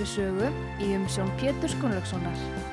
Á útvarpi sögu í umsjón Pétur Skunlökssonar.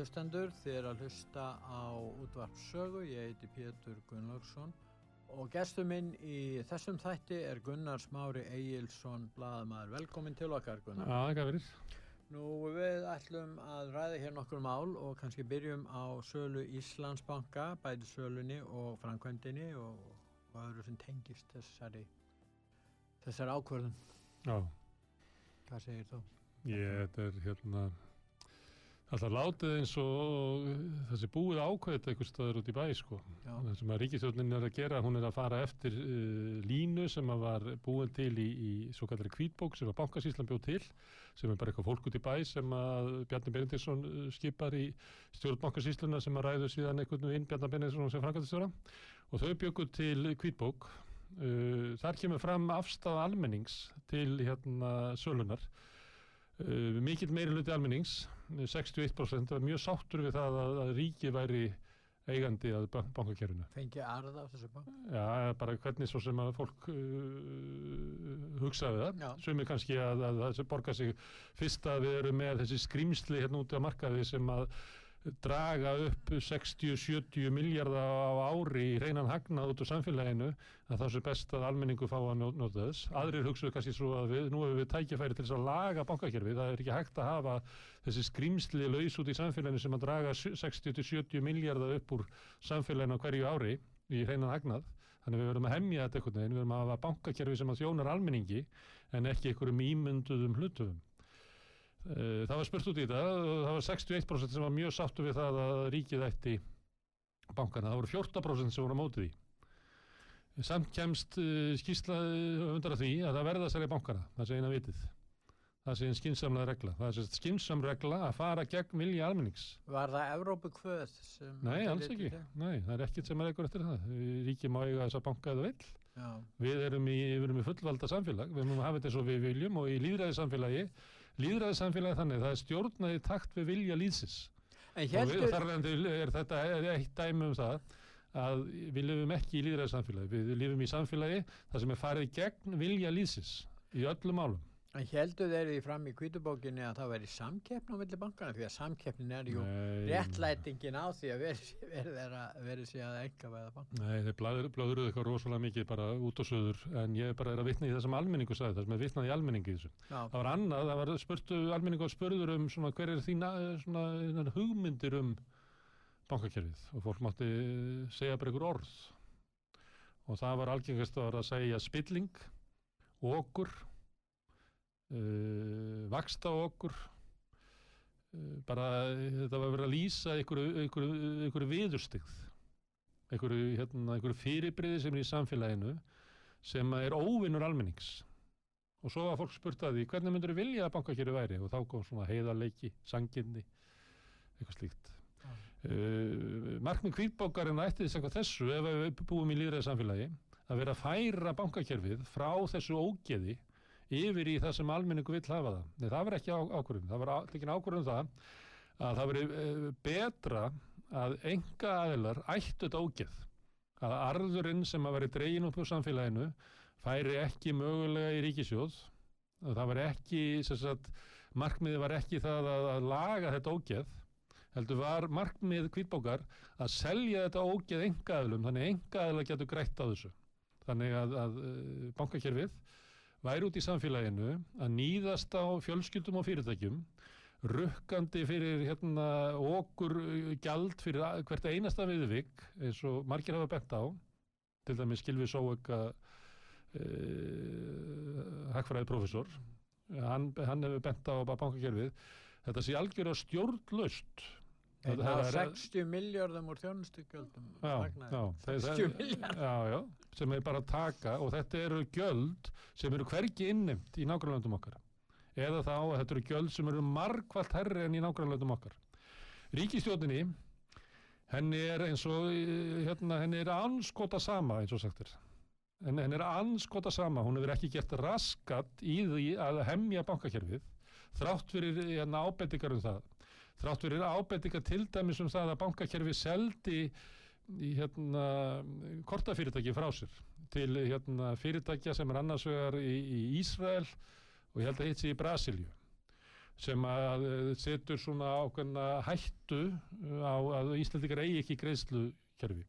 Hlustendur, þið er að hlusta á útvarp sögu, ég heiti Pétur Gunnlaugsson og gestur minn í þessum þætti er Gunnar Smári Egilson, bladamæður. Velkomin til okkar Gunnar. Já, það er verið. Nú við ætlum að ræða hér nokkur mál og kannski byrjum á sölu Íslandsbanka, bæði sölunni og framkvæmdini og hvað eru sem tengist þessari, þessari ákvörðun. Já, Hvað segir þú? ég, þetta er hérna, alltaf látið eins og þessi búið ákveðið einhver staður út í bæ, sko. Það sem að ríkistjórnin er að gera, hún er að fara eftir uh, línu sem að var búin til í, í svo kallari kvítbók sem að bankasýslan bjóð til, sem er bara eitthvað fólk út í bæ sem að Bjarni Benediktsson uh, skipar í stjórn bankasýsluna sem að ræðu síðan einhvern veginn Bjarni Benediktsson sem framkvæmstjóra og þau bjöggu til kvítbók Uh, þar kemur fram afstæða almennings til hérna sölunar mikill meiri hluti almennings uh, 61% var mjög sáttur við það að, að ríki væri eigandi að ban bankakerfinu fengi arða á þessu bank? Já, bara hvernig svo sem að fólk uh, hugsaði það Já. sumir kannski að, að það sem borga sig fyrst að við erum með þessi skrýmsli hérna úti á markaði sem að draga upp 60-70 miljardar á ári í reynan hagnað út úr samfélaginu að það sé best að almenningu fá að nota þess. Aðrir hugsuðu kannski svo að við, nú hefur við tækifæri til þess að laga bankakerfi. Það er ekki hægt að hafa þessi skrýmsli laus út í samfélaginu sem að draga 60-70 miljardar upp úr samfélaginu á hverju ári í reynan hagnað. Þannig við verðum að hemja þetta einhvern veginn, við verðum að hafa bankakerfi sem að þjónar almenningi en ekki einhverjum ímynduðum hlutum. Eh, Það var spurt út í þetta það var 61% sem var mjög sáttu við það að ríkið ætti bankana. Það voru 14% sem voru á mótið því. Samt kemst uh, skýrsla undar að því að það verða þessari bankana, það sé eina vitið. Það sé einn skynnsamlega regla. Það sé skynsam regla að fara gegn vilja almennings. Var það Evrópu kvöð. Nei, alls ekki. Nei, það er ekkert sem er ekkur eftir það. Ríkið má eiga þessa banka eða vill. Já, Við erum í, við erum í fullvalda samfélag, við erum að hafa þetta eins og við viljum og í líðræði samfélagi, líðræði samfélagi þannig, það er stjórnaði takt við vilja líðsins. en Og heldur... þar er þetta eitt dæmi um það að við lifum ekki í líðræði samfélagi, við lifum í samfélagi þar sem er farið gegn vilja líðsins í öllum málum. En heldur þeir því fram í kvítubókinni að það veri samkeppn á milli bankana því að samkeppnin er jú Nei, réttlætingin á því að veri sig að enga veða banka. Nei, þeir blöðuruðu eitthvað rosalega mikið bara út og söður en ég bara er að vitna í það sem almenningu sagði, það sem er vitnað í almenningi í þessu. Já, Það var annað, það var spurtu almenningu og spurður um svona hver er þín eh, svona hugmyndir um bankakerfið? Og fólk mátti eh, segja bara ykkur orð. Og það var algengast að, að segja spilling, okkur, uh, vaksta okkur, uh, bara eh, þetta var verið að lýsa ykkur viðurstigð, ykkur, hérna, fyrirbriði sem er í samfélaginu sem er óvinnur almennings. Og svo var fólk spurt að því hvernig myndur þú vilja að bankakerfi væri? Og þá kom svona heiðarleiki, sanginni eitthvað slíkt. Já. uh, markmið kvítbókarinn ætti þess að þessu ef við búum í líðræði samfélagi að vera að færa bankakerfið frá þessu ógeði yfir í það sem almenningu vill hafa það. Nei, það var ekki á, ákvörðun, það var ekki ákvörðun það að það veri uh, betra að enga aðilar ættu ógeð. Að arðurinn sem að veri dregin upp úr samfélaginu færi ekki mögulega í ríkisjóð það var ekki sagt, markmiði var ekki það að, að laga þetta ógeð heldur var markmið kvítbókar að selja þetta ógeð engaðlum þannig að engaðla getur grætt á þessu. Þannig að, að uh, bankakerfið væri út í samfélaginu að nýðast á fjölskyldum og fyrirtækjum rukkandi fyrir hérna, okkur uh, gjald fyrir hvert einasta viðvik eins og margir hafa bent á til dæmis Gilvi Sóeka uh, hagfræði professor hann, hann hefur bent á bankakerfið þetta sé algjör að stjórnlaust Það- er- 60 miljardum úr þjónustugjöldum. já, já, þeir- 60 það- miljard. já, já, sem er bara að taka og þetta eru gjöld sem eru hvergi innimt í nágrannlöndum okkar eða þá að þetta eru gjöld sem eru margvalt herri en í nágrannlöndum okkar Ríkistjóðinni henni er eins og eh, hérna, henni er anskota sama eins og sagt er en henni er anskota sama hún hefur ekki gert raskat í því að hemja bankakerfið þrátt fyrir hérna, ábendingar um það þrátt fyrir ábendingar til dæmis um það að bankakerfið seldi í hérna kortafyrirtæki frá sér til hérna fyrirtækja sem er annars vegar í, í Ísrael og ég held að hitt sér í Brasilju sem að eh, setur svona ákveðna hættu eh, á að Íslandikar eigi ekki greiðslukerfi.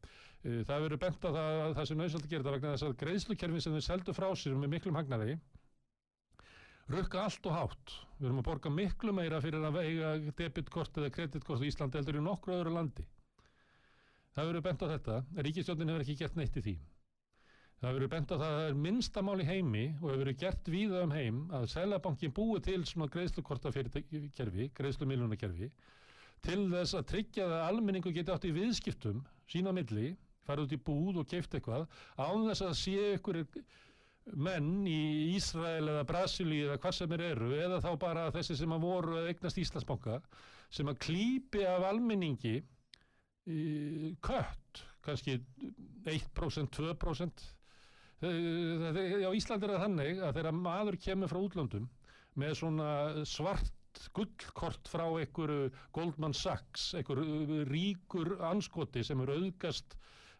Eh, Það verður bent á það, að það sem nöðsalt að gera það vegna þess að greiðslukerfi sem þau seldu frá sér með miklum hagnari rukka allt og hátt. Við erum að borga miklu meira fyrir að veiga debitkort eða kreditkort í Íslandi heldur í nokkru öðru landi. Það verður bent á þetta. Ríkistjórnin hefur ekki gert neitt í því. Það verður bent á það að það er minnsta mál í heimi og hefur verið gert víða um heim að Sælabankin búi til svona greiðslukortakerfi, greiðslumiljónakerfi til þess að tryggja að almenningu geti átt í viðskiptum sína á milli, farið út í búð og keift eitthvað án þess að sé ykkur menn í Ísrael eða Brasilíu eða hvað sem er eru eða þá bara þessi sem að voru að eignast Íslandsbanka sem að klípi af almenningi kött, kannski 1%, 2% Eh, það- á Íslandi er það þannig að þegar maður kemur frá útlöndum með svona svart gullkort frá einhverju Goldman Sachs, einhverju ríkur anskoti sem er auðgast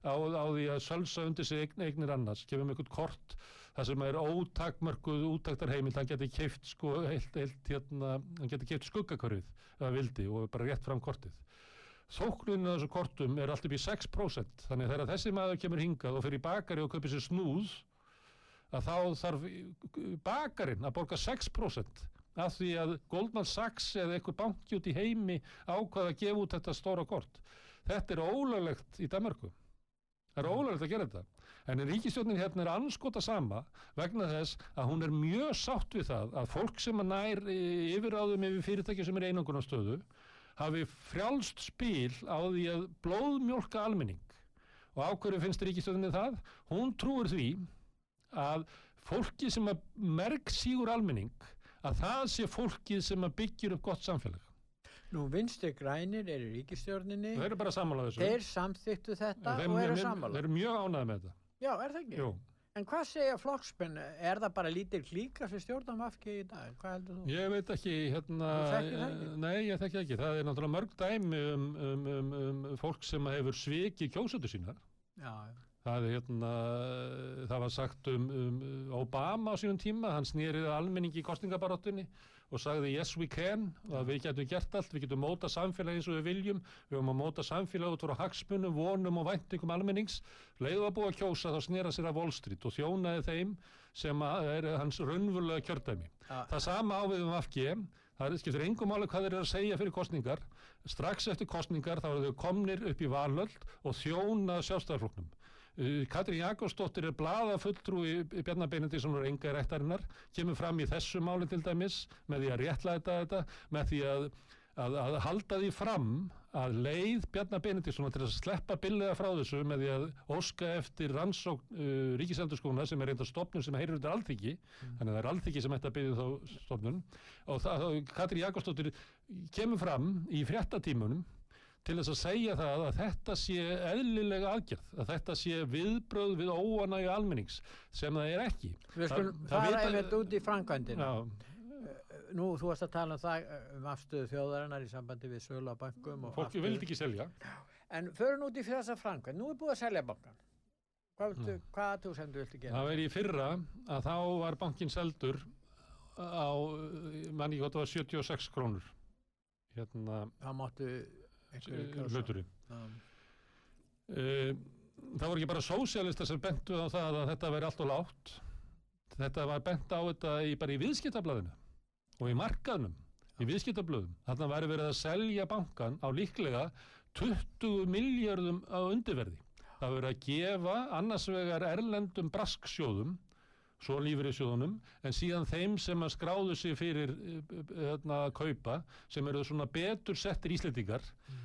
á, á því að sölsa undir sig eign, eignir annars, kemur með einhvern kort það sem er ótakmörkuð útaktarheimild, hann geti keift sko heilt, heilt hérna, hann geti keift skuggakörfið ef hann vildi og bara rétt fram kortið. Þóknunin af þessu kortum er allt upp í 6% þannig að þegar þessi maður kemur hingað og fyrir bakari og kaupir sér snúð að þá þarf bakarinn að borga 6% af því að Goldman Sachs eða einhver banki út í heimi ákvaða að gefa út þetta stóra kort. Þetta er ólöglegt í Danmarku það er ólöglegt að gera þetta en ríkistjórnin hérna er anskota sama vegna þess að hún er mjög sátt við það að fólk sem að nær eh, yfirráðum yfir fyrirtæki sem er einangunarstöðu hafi frjálst spil á því að blóðmjólka almenning og á hverju finnst ríkistjóðinni það? Hún trúir því að fólki sem að merk sígur almenning að það sé fólkið sem að byggjur upp gott samfélag. Nú vinstri grænir eru í ríkistjórninni, Þeir eru bara sammála þessu. þeir samþyktu þetta Þeir- og eru þeir- sammála. Þeir eru mjög ánægð með þetta. Já, er það ekki? Jú. En hvað segja flokksmenn? Er það bara lítil klíka sem stjórnum afki í dag? Hvað heldur þú? Ég veit ekki, hérna, Þú þekkir það ekki? nei, ég þekki ekki. Það er náttúrulega mörg dæmi um, um, um, um fólk sem hefur svikið kjósötu sínar. Já, Það, er, hérna, það var sagt um, um Obama á sínum tíma, hann snýrið almenningi í kostningabaróttunni og sagði yes we can, að við getum gert allt, við getum móta samfélagi eins og við viljum, við höfum að móta samfélagi út frá hagsmunum, vonum og væntingum almennings, leiðu að búa kjósa þá snýra sér að Wall Street og þjónaði þeim sem er hans raunvölulega kjördæmi. Ja. Það sama ávið um AFG, það skiptir engum máli hvað þeir eru að segja fyrir kostningar, strax eftir kostningar þá eru þau komnir upp í valöld og þjóna sjálfstæðarfloknum. Uh, Katrín Jakobsdóttir er blaða fulltrúi Bjarnar Benediktssonar enga réttarinnar, kemur fram í þessu máli til dæmis með því að réttlæta þetta, með því að, að, að halda því fram að leið Bjarnar Benediktssonar til að sleppa billega frá þessu með því að óska eftir rannsókn uh, ríkisendurskóna sem er reynda stopnum sem heyrir undir alþyggi, mm. þannig að það er alþyggi sem ætti að byggja þá stopnum og það, Katrín Jakobsdóttir kemur fram í fréttatímunum til þess að segja það að þetta sé eðlilega aðgjörð, að þetta sé viðbröð við óanægu almennings sem það er ekki. Við skulum fara einmitt út í framkvæmdina. Nú, þú varst að tala um það um afstöðu þjóðarinnar í sambandi við sölu á bankum. Fólki vildi ekki selja. En förum út í þessa framkvæmd. Nú er búið að selja bankan. Hvað, viltu, mm. hvað þú sem þú vilti gera? Það verið í fyrra að þá var bankin seldur á, manni gott, það var 76 krónur. Hérna, það máttu hluturinn. Uh, það voru ekki bara sósialista sem bentu á það að þetta veri allt og látt þetta var bent á þetta í, bara í viðskiptablaðinu og í markaðnum í viðskiptablöðum, þannig að væri verið að selja bankan á líklega 20 miljardum á undirverði. Það verið að gefa annars vegar erlendum brasksjóðum svo lífriðsjóðunum, en síðan þeim sem að skráðu sig fyrir hérna, að kaupa, sem eru svona betur settir íslendingar mm.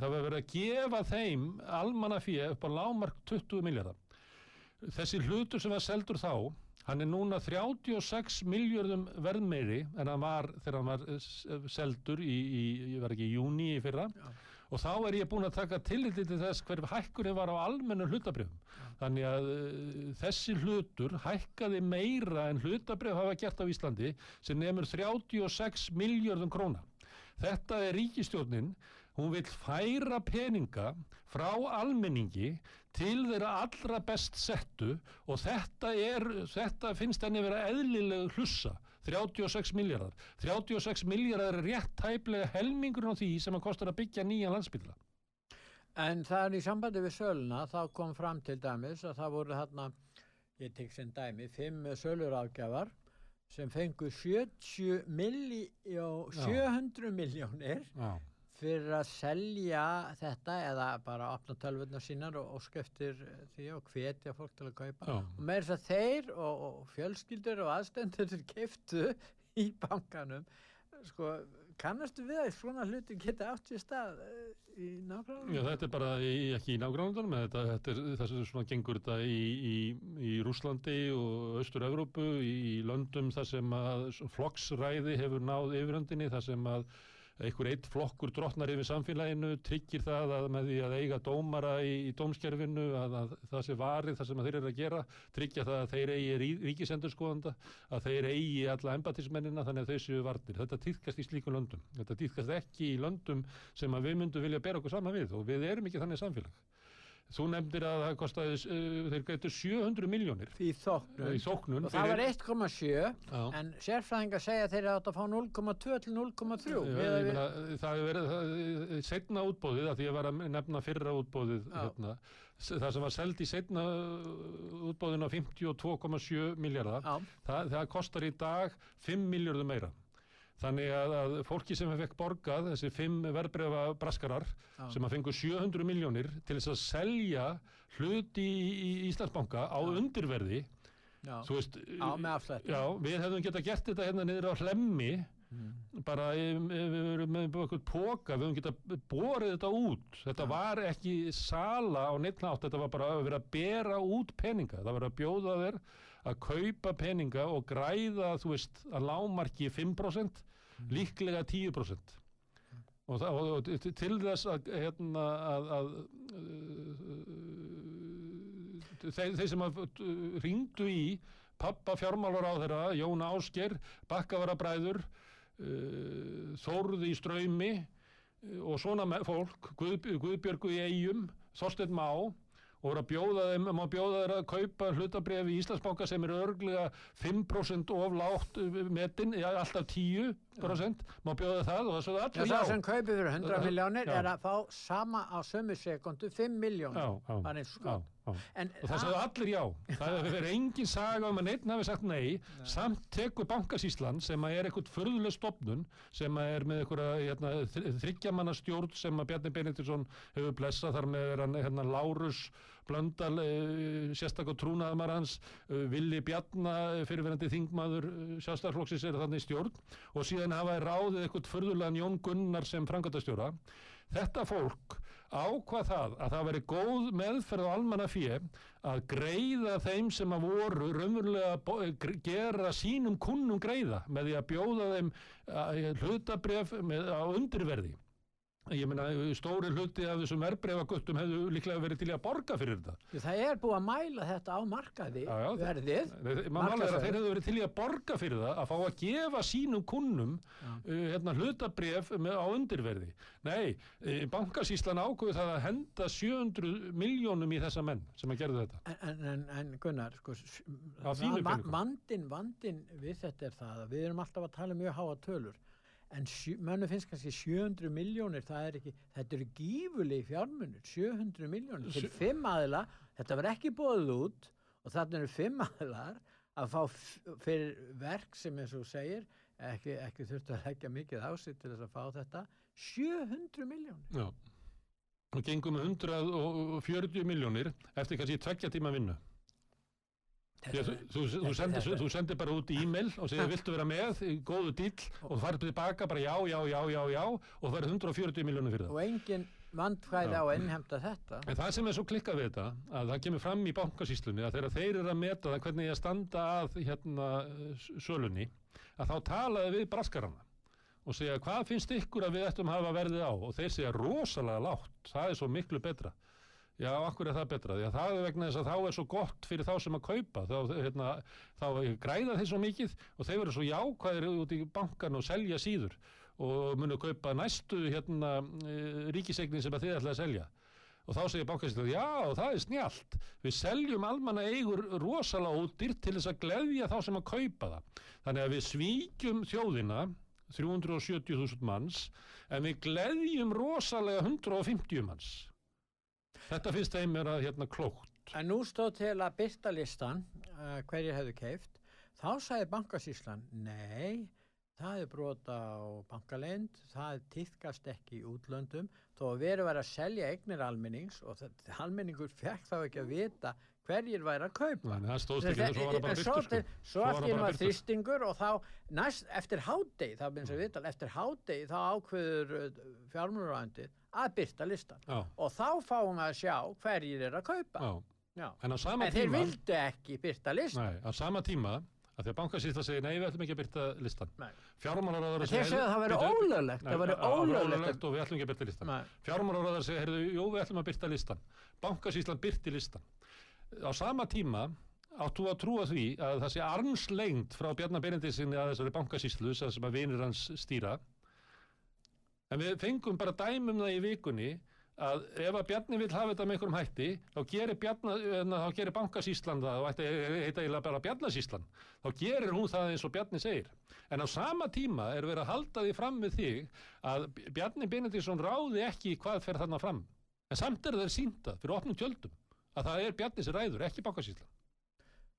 það verður verið að gefa þeim almanna fyrir upp á lámark 20 miljardar. Þessi hlutur sem var seldur þá, hann er núna 36 miljardum verðmeiri en hann var þegar hann var seldur í, í, ég verð ekki, í júni í fyrra Já. Og þá er ég búin að taka tillitið til þess hver hækkurinn var á almennu hlutabrjöfum Þannig að uh, þessi hlutur hækkaði meira en hlutabref hafa gert á Íslandi sem nefnur 36 miljardum króna. Þetta er ríkistjórnin, hún vil færa peninga frá almenningi til þeirra allra best settu og þetta, er, þetta finnst henni vera eðlilega hlussa. 36 miljardar. 36 miljardar er rétt tæplega helmingur á því sem að kostar að byggja nýja landsbyggla. En það er í sambandi við söluna, þá kom fram til dæmis að það voru þarna, ég tek sem dæmi, fimm sölur ágjafar sem fengu 70 miljó, 700 miljónir fyrir að selja þetta eða bara opna tölvurna sínar og, og skeftir því og hvetja fólk til að kaupa. Já. Og með þess að þeir og, og fjölskyldur og aðstendur keftu í bankanum, sko, kannastu við að svona hluti geta átt í stað eh, í nágránundunum? Já, þetta er bara í, ekki í nágránundunum, þetta, þetta er það sem svona gengur þetta í, í, í Rúslandi og Östur-Európu, í löndum þar sem að flokksræði hefur náð yfiröndinni, þar sem að einhver eitt flokkur drotnar yfir samfélaginu tryggir það að með því að eiga dómara í, í dómskerfinu að, að það sé varið það sem þeir eru að gera tryggja það að þeir eigi rí, ríkisendurskoðanda að þeir eigi alla embatismennina þannig að þau séu vartir. Þetta týrkast í slíkum löndum. Þetta týrkast ekki í löndum sem við myndum vilja bera okkur sama við og við erum ekki þannig samfélag. Þú nefndir að það kostiði, uh, þeir gætu 700 miljónir í þóknun, í þóknun. Og það var 1,7 en sérfræðingar segja þeir átt að fá 0,2 til 0,3 Það hefur verið setna útbóðið að því að vera nefna fyrra útbóðið hérna, það sem var seld í setna útbóðin á 52,7 miljardar það, það kostar í dag 5 miljardum meira Þannig að, að fólki sem fekk borgað, þessi fimm verbreyfa braskarar Já. sem að fengu 700 miljónir til þess að selja hluti í, Íslandsbanka á Já. undirverði, Já. þú veist, Já, við hefðum geta gert þetta hérna niður á hlemmi, mm. bara við erum með eitthvað póka, við hefðum geta borið þetta út, þetta var ekki sala á neittnátt, þetta var bara að vera að bera út peninga, það var að bjóða þér að kaupa peninga og græða þú veist að lámarki 5% mm. líklega 10% og, það, og, til þess að, hérna, að, að uh, þeir, þeir sem ringdu í pappa fjármálur á þeirra Jón Ásker, Bakkavara Bræður uh, Þórði í Ströymi uh, og svona fólk Guð, Guðbjörgu í Eyjum Þorstein Má og voru að bjóða þeim, má bjóða þeir að kaupa hlutabref í Íslandsbanka sem eru örglega 5% of lágt metin, já, alltaf 10% má bjóða það og það svo Já, allir það sem kaupir fyrir 100 Já. miljónir er að fá sama á sömu sekundu 5 miljónir. Skot. já. En Og það sagði allir já. Það verið engin saga um að neitt hafi sagt nei. Samt tekur bankasíslan sem er eitthvað förðuleg stopnun sem er með eitthvað hérna, þryggjamanna stjórn sem að Bjarni Benediktsson hefur blessað þar með er hann hérna, Lárus Blöndal, uh, sérstaklega trúnaðamar hans, uh, Willi Bjarna, fyrirverandi þingmaður sjálfstæðarflokksins er þannig stjórn og síðan hafa ráðið eitthvað förðulegan Jón Gunnar sem frangatastjóra. Þetta fólk ákvað það að það veri góð meðferð á almanna fjö að greiða þeim sem að voru raunverulega gera sínum kunnum greiða með því að bjóða þeim hlutabref á undirverði. Ég meina, stóri hluti af þessum verbreyfaguttum hefðu líklega verið til að borga fyrir þetta. það er búið að mæla þetta á markaði, Já, já, verðið. Er þeir hefðu verið til að borga fyrir það að fá að gefa sínum kunnum uh, hérna, hlutabref á undirverði. Nei, uh, bankasíslan ákveðu það að henda 700 miljónum í þessa menn sem að gerðu þetta. En, en, en, Gunnar, sko, s- Á þínum va- peningum. vandinn, vandinn við þetta er það að við erum alltaf að tala um mjög háa tölur en mönnum finnst kannski 700 miljónir, það er ekki, þetta eru gífulegi fjármunir, 700 miljónir til Sjö- fimm aðila, þetta var ekki bóðið út og þarna eru fimm aðilar að fá fyrir verk sem eins og segir, ekki, ekki þurftu að leggja mikið á sig til þess að fá þetta, 700 miljónir. Já. Og gengum með 140 miljónir eftir kannski tveggja tíma vinnu. Að Þú, þú, sendir, þú sendir bara út e-mail og segir viltu vera með góðu dýll og þú farið tilbaka bara já, já, já, já, já og það er 140 miljónir fyrir það. og engin vandfæði Já. á að innhemta þetta. En það sem er svo klikkað við þetta, að það kemur fram í bankasýslunni að þegar þeir eru að meta það hvernig ég standa að hérna sölunni, að þá talaði við braskarana og segja hvað finnst ykkur að við ættum að hafa verðið á og þeir segja rosalega lágt, það er svo miklu betra. Já, akkur er það betra? Því að það er vegna þess að þá er svo gott fyrir þá sem að kaupa, þá, hérna, þá græða þeir svo mikið og þeir verður svo jákvæðir út í bankan og selja síður og munu kaupa næstu hérna, e, ríkisegnin sem að þið ætla að selja. Og þá segir bankasýslan, já, það er snjált. Við seljum almanna eigur rosalega ódýrt til þess að gleðja þá sem að kaupa það. Þannig að við svíkjum þjóðina, 370.000 manns, en við gleðjum rosalega 150 manns. Þetta finnst þeim er að hérna klókt. En nú stóð til að byrta listan uh, hverjir hefðu keift. Þá sagði bankasýslan, nei, það er brota á bankalind, það týðkast ekki í útlöndum, þó að verið var að selja eignir almennings og það, almenningur fekk þá ekki að vita hverjir væri að kaupa. Svo sko. Svo var þrýstingur og þá næst eftir hádegi, það minnst að viðtal, eftir hádegi þá ákveður fjármjörðurvændið að byrta listan. Já, Og þá fáum við að sjá hverjir er að kaupa. já. En En þeir vildu ekki byrta listan. Nei, á sama tíma að því að bankasýsla segir nei, við ætlum ekki að byrta listan. Fjármálaráðar En þeir segja að það væri ólöglegt, það væri ólöglegt. og við ætlum ekki að byrta listan. Fjármálaráðar segir, jú, við ætlum að byrta listan. Bankasýslan byrti listan. Á sama tíma áttu að trúa því að það sé armslengt frá Bjarnar Benediksinni að þessari bankasýslu sem að vinir hans stýra. En við fengum bara dæmum það í vikunni að ef að Bjarni vil hafa þetta með einhverjum hætti þá gerir, hérna, gerir bankasýslan það og að heita eiginlega bara Bjarnasýslan. Þá gerir hún það eins og Bjarni segir. En á sama tíma er verið að halda því fram með þig að Bjarni Benediktsson ráði ekki hvað fer þarna fram. En samt er þeir sínda fyrir opnum tjöldum að það er Bjarni sem ræður, ekki bankasýslan.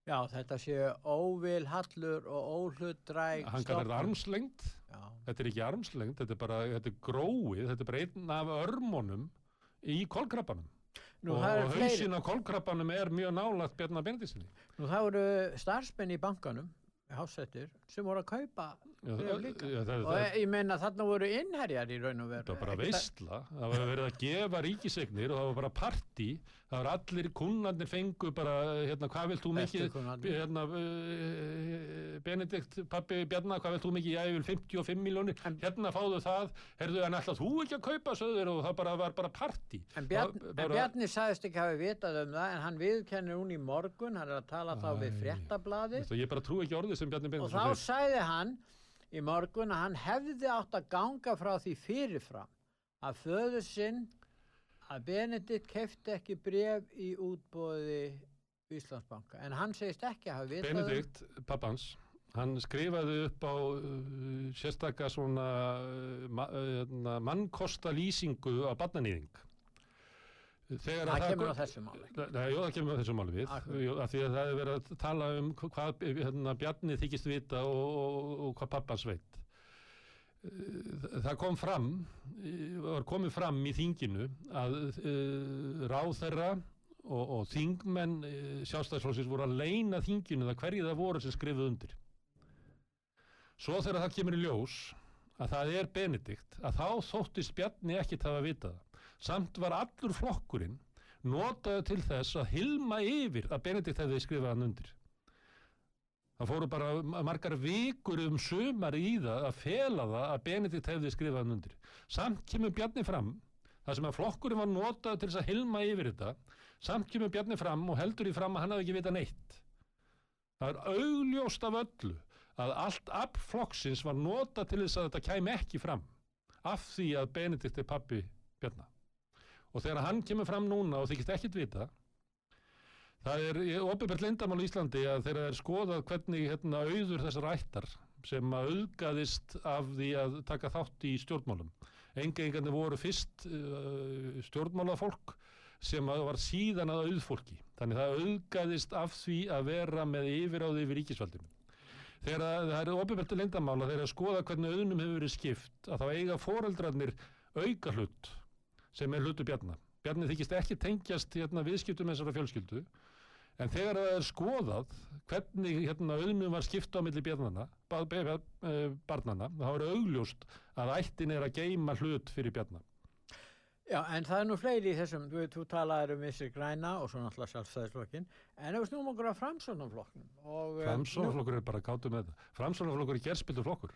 Já, þetta séu óvil hallur og óhlutdræg hann kallar þetta armslengt Já, þetta er ekki armslengt, þetta er bara þetta er gróið, þetta er bara einn af örmónum í kolkrabbanum. Nú og, hausinn á kolkrabbanum er mjög nálagt Bjarnar Benediktssinni nú það voru starfsmenn í bankanum, hásettur, sem voru að kaupa Já, það- já, það- og það- ég meina þarna voru innherjar í raun og veru. Þetta var bara það- veistla, það var verið að gefa ríkisegnir og það var bara partí, það var allir kunnarnir fengu bara, hérna, hvað vilt þú mikið, hérna, Benedikt, pappi Bjarnar, hvað vilt þú mikið, ég vil 55 miljónir, hérna fáðu það, herðu, en ætlað þú ekki að kaupa söður og það bara var bara partí. En, Bjarn, Það- en bara- Bjarni sagðist ekki hafi vitað um það en hann viðkennir hún í morgun, hann er að tala þá við Æ. fréttablaði bara og þá sagði hann í morgun að hann hefði átt að ganga frá því fyrirfram að föður sinn að Benedikt kefti ekki bref í útbóði Íslandsbanka en hann segist ekki að hafa vitað um- Benedikt, pappans, hann skrifaði upp á uh, sérstakka svona uh, uh, mannkosta lýsingu á barnanýðing. Þegar það að kemur á þessu máli jú, það kemur á þessu máli við, því að það er verið að tala um hvað hérna, Bjarni þykist vita og, og, og hvað pappans veit. Eh, Það kom fram, eh, var komið fram í þinginu að uh, ráðherra og, og þingmenn sjálfstæðsflóksins voru að leina þinginu það hverju það voru sem skrifuð undir. Svo þegar það kemur í ljós að það er Benedikt, að þá þóttist Bjarni ekkit hafa vitað. Samt var allur flokkurinn notaði til þess að hilma yfir að Benedikt hefði skrifað hann undir. Það fóru bara margar vikur um sumar í það að fela það að Benedikt hefði skrifað hann undir. Samt kemur Bjarni fram, það sem að flokkurinn var notaði til þess að hilma yfir þetta, samt kemur Bjarni fram og heldur í fram að hann hafi ekki vitað neitt. Það er augljóst af öllu að allt af flokksins var notað til þess að þetta kæmi ekki fram af því að Benedikt er pappi Bjarna. Og þegar hann kemur fram núna og þykist ekkit vita, það er opibert lindamál í Íslandi að þegar það er skoðað hvernig hérna, auður þessar ættar sem að auðgaðist af því að taka þátt í stjórnmálum. Engengandi voru fyrst uh, stjórnmálafólk sem var síðan að auðfólki. Þannig það auðgaðist af því að vera með yfiráði yfir ríkisvaldinu. Þegar að, það er opibert lindamála þegar að skoða hvernig auðnum hefur verið skipt að þá eiga foreldrarnir auka hlut sem er hlutu Bjarnar. Bjarni þykist ekki tengjast hérna, viðskiptum þessara fjölskyldu en þegar það er skoðað hvernig hérna, auðnum var skipt á milli Bjarnana, eh, barnana þá er augljóst að ættin er að geima hlut fyrir Bjarnar. Já, en það er nú fleiri í þessum, þú, þú talaðir um vissir græna og svo náttúrulega sjálfstæðisflokkin, en ef við snúum okkur að framsóknarflokknum og... eh, Framsónaflokkur er bara kátu með það. Framsónaflokkur er gerspildur flokkur.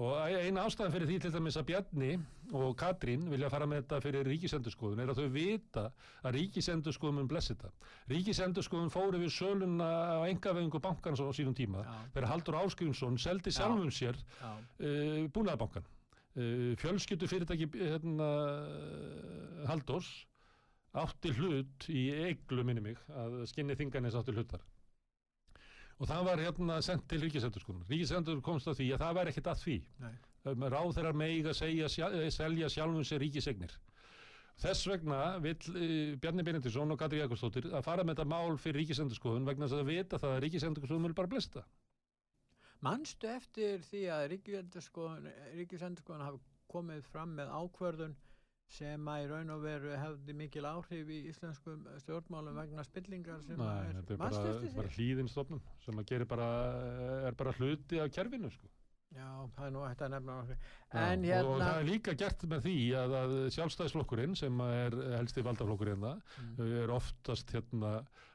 Og eina ástæðan fyrir því til dæmis að Bjarni og Katrín vilja fara með þetta fyrir ríkisendurskoðun er að þau vita að ríkisendurskoðun mun blessi þetta. Ríkisendurskoðun fóru við söluna á engavegingu bankana á sínum tíma þegar Haldur Áskrinsson seldi Já. sjálfum sér uh, búnaðabankan. Uh, fjölskyldu fyrirtæki hérna, Haldurs átti hlut í eiglu minni mig að skinni þinganis átti hlutar og það var hérna sendt til ríkisendurskoðun ríkisendurskoðun komst að því að það væri ekkert að því. Um, ráðherrar meiga segja, sjá- eh, selja sjálfum sér ríkisegnir þess vegna vill uh, Bjarni Benediktsson og Katri Jakobsdóttir að fara með þetta mál fyrir ríkisendurskoðun vegna þess að vita það að ríkisendurskoðun vil bara blesta. Manstu eftir því að ríkisendurskoðun hafi komið fram með ákvörðun sem að í raun og veru hefði mikil áhrif í íslenskum stjórnmálum vegna spillingar sem að Nei, þetta er bara, bara því? hlýðinstofnun sem að bara, er bara hluti af kerfinu sko. Já, það er nú hægt að nefna. Já, En og hérna, það er líka gert með því að, að sjálfstæðisflokkurinn sem er helsti valdaflokkurinn það Mm. er oftast hérna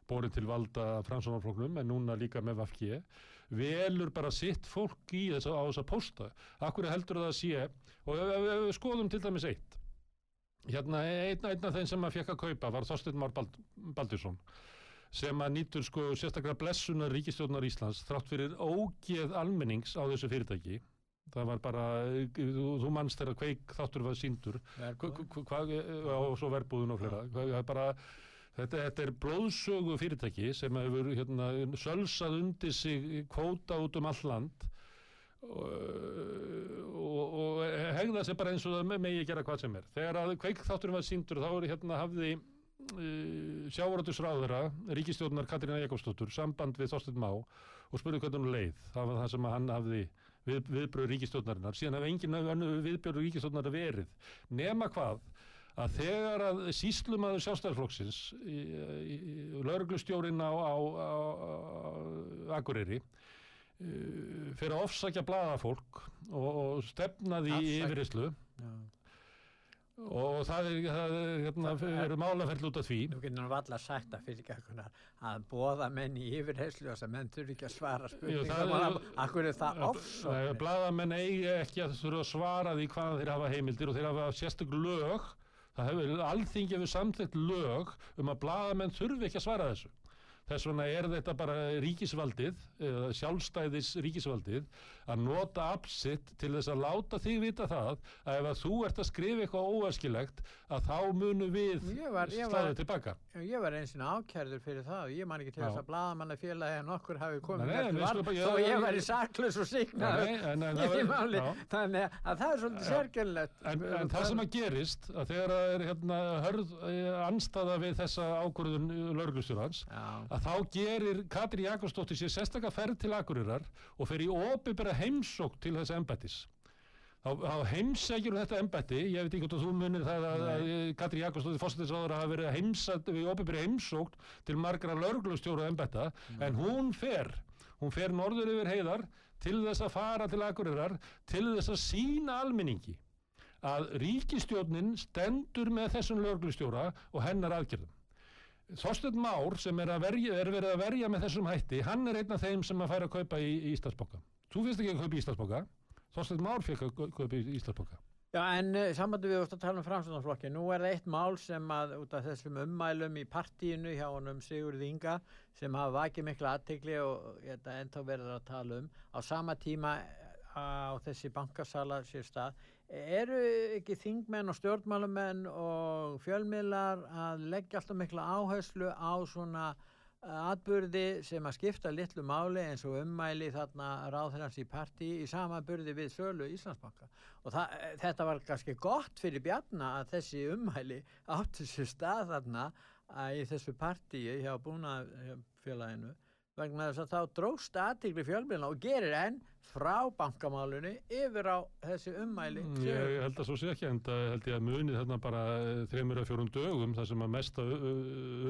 borin til valda framsónarflokknum en núna líka með VFG velur bara sitt fólk í þess á þess að posta akkur heldur það að sé og ef við skoðum til dæmis eitt hérna einn, af þeim sem að fekk að kaupa var Þorsteinn Már Bald, Baldursson sem að nýtur sko sérstaklega blessunar ríkistjórnar Íslands þrátt fyrir ógeð almennings á þessu fyrirtæki. Það var bara, þú, manst þegar kveik þáttur var síndur hvað, og svo verbúðun og fleira. Það er bara, þetta, þetta er blóðsögu fyrirtæki sem hefur hérna, sölsað undir sig kvóta út um all land og, og, hegða sér bara eins og það me- megi gera hvað sem er. Þegar að kveikþátturinn var síndur þá er hérna hafði uh, sjávaröldusráðara ríkistjórnar Katrína Jakobsdóttur samband við Þorsteinn Má og spurði hvernig hún leið. Það var það sem að hann hafði við, viðbröð ríkistjórnarinnar síðan hafði engin önnur viðbröð ríkistjórnar verið. Nema hvað? Að þegar að síslumaður sjálfstæðarflokksins lauruglustjórin á, á, á, á Akureyri fyrir að ofsækja blaðafólk og, og stefnaði í Afsaka. yfirheyslu Já. og það er, það er, hérna, er- er málaferð út af því Nú getur nú valla sagt að fyrirgækunar að bóða menn í yfirheyslu og þess að menn þurfi ekki að svara akkur er það ofsóknir. Blaðamenn eigi ekki að þurfa að svara því hvaðan þeir hafa heimildir og þeir hafa sérstök lög það hefur alþingi hefur samþekkt lög um að blaðamenn þurfi ekki að svara þessu Þess vegna er þetta bara ríkisvaldið, sjálfstæðis ríkisvaldið, að nota absitt til þess að láta þig vita það að ef að þú ert að skrifa eitthvað óæskilegt að þá munu við Ég var- var- tilbaka. Ég var eins og ákærður fyrir það og ég man ekki til Já. þess að blaðamanna félagi en okkur hafi komið þó já, að ég já, væri já. saklaus og signaður í var- já. þannig að það er svolítið Já. sérkjörnlegt En, en það sem að gerist, að þegar það er hérna, hörð eh, anstaða við þessa ákvörðun lauruglustjórans, Já, að þá gerir Katri Jakobsdóttir sér sérstakka ferð til Akureyrar og fer í opibera heimsók til þessa embættis. Þá, heimsækjur þetta embætti, ég veit ekki hvort að þú munir það að, að Katri Jakobsdóttir fórstættisáður hafa verið heimsætt við opibera heimsók til margra lauruglustjóra embætta, en hún fer, hún fer norður yfir heiðar til þess að fara til Akureyrar, til þess að sína almenningi að ríkistjórnin stendur með þessum lauruglustjóra og hennar aðgerðum. Þorsteinn Már sem er, verja, er verið að verja með þessum hætti, hann er einn af þeim sem að færa að kaupa í, í Íslandsboka. Þú finnst ekki að kaupa í Íslandsboka, Þorsteinn Már fekk að kau- kaupa í Íslandsboka. Já en uh, sambandi við vorst að tala um framstæðanflokki nú er það eitt mál sem að út af þessum ummælum í partíinu hjá honum Sigurð Inga sem hafa vakið mikla aðtegli og þetta ennþá verður að tala um á sama tíma eh, á þessi bankasala sér stað eru ekki þingmenn og stjórnmálumenn og fjölmiðlar að leggja alltaf mikla áherslu á svona eh, atburði sem að skipta litlu máli eins og ummæli þarna ráðherrans í partí í samanburði við sölu Íslandsbanka. Og það, þetta var kannski gott fyrir Bjarna að þessi ummæli áttu sér stað þarna í þessu partíi hjá búnafélaginu vegna þess að þá dróst aðtíkli fjölmiðluna og gerir enn frá bankamálunni yfir á þessi ummæli Mm, Ég held að svo sé ekki, en það held ég að munið þarna bara eh, þremur að fjórum dögum þar sem að mesta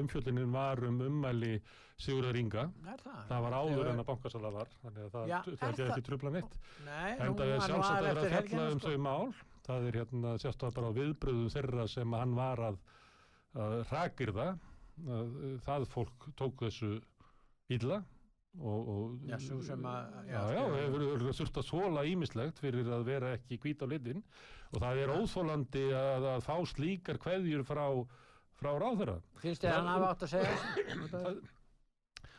umfjöldinin var um ummæli Sigurðar Inga. Það? Það var áður en að bankasala var, þannig að það, Já, það er það- ekki trubla neitt. Nei, En það er sjálfsagt að vera að fjalla um sko. þau mál. Það er hérna sérstaklega bara á viðbröðu þeirra sem hann var að, rakir það. Að, það fólk tók þessu illa og, og Já, sem að- já, já, hefur þurft að þóla ímislegt fyrir að vera ekki hvít á litin og það er óþólandi að, að fá slíkar kveðjur frá, frá ráðherra. Finnst þið að hann hafa átt að segja? Það,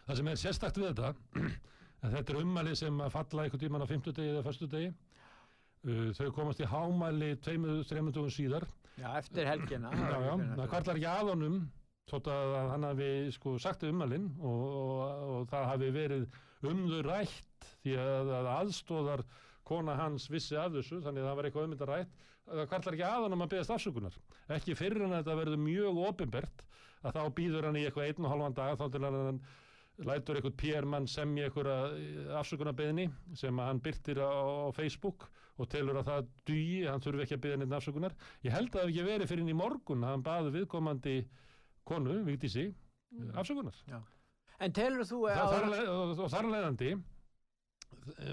það sem er sérstakt við þetta þetta er ummæli sem að falla einhvern tímann á 50 degi eða 1. degi uh, þau komast í hámæli tveimur, þreimur dögum síðar Já, eftir helgina það kvarlar ekki að honum þótt að hann hafi sko sagt ummælin og, og, og það hafi verið um þau rætt því að, að aðstóðar kona hans vissi af þessu þannig að það var eitthvað um þetta rætt það kvarlar ekki að honum að beðast afsökunar ekki fyrir en að þetta verður mjög ofinbert að þá býður hann í eitthvað einn og halvan dag þá til hann lætur eitthvað PR-mann semja eitthvað afsökunarbeðni sem hann byrtir á, Facebook og telur að það dugi, hann þurfi ekki að beða neitt afsökunar. Ég held að það hef ekki verið fyrir inn í morgun að hann baði viðkomandi konu, Vigdísi, afsökunar. En telur þú Það, að þar, og, og þar leðandi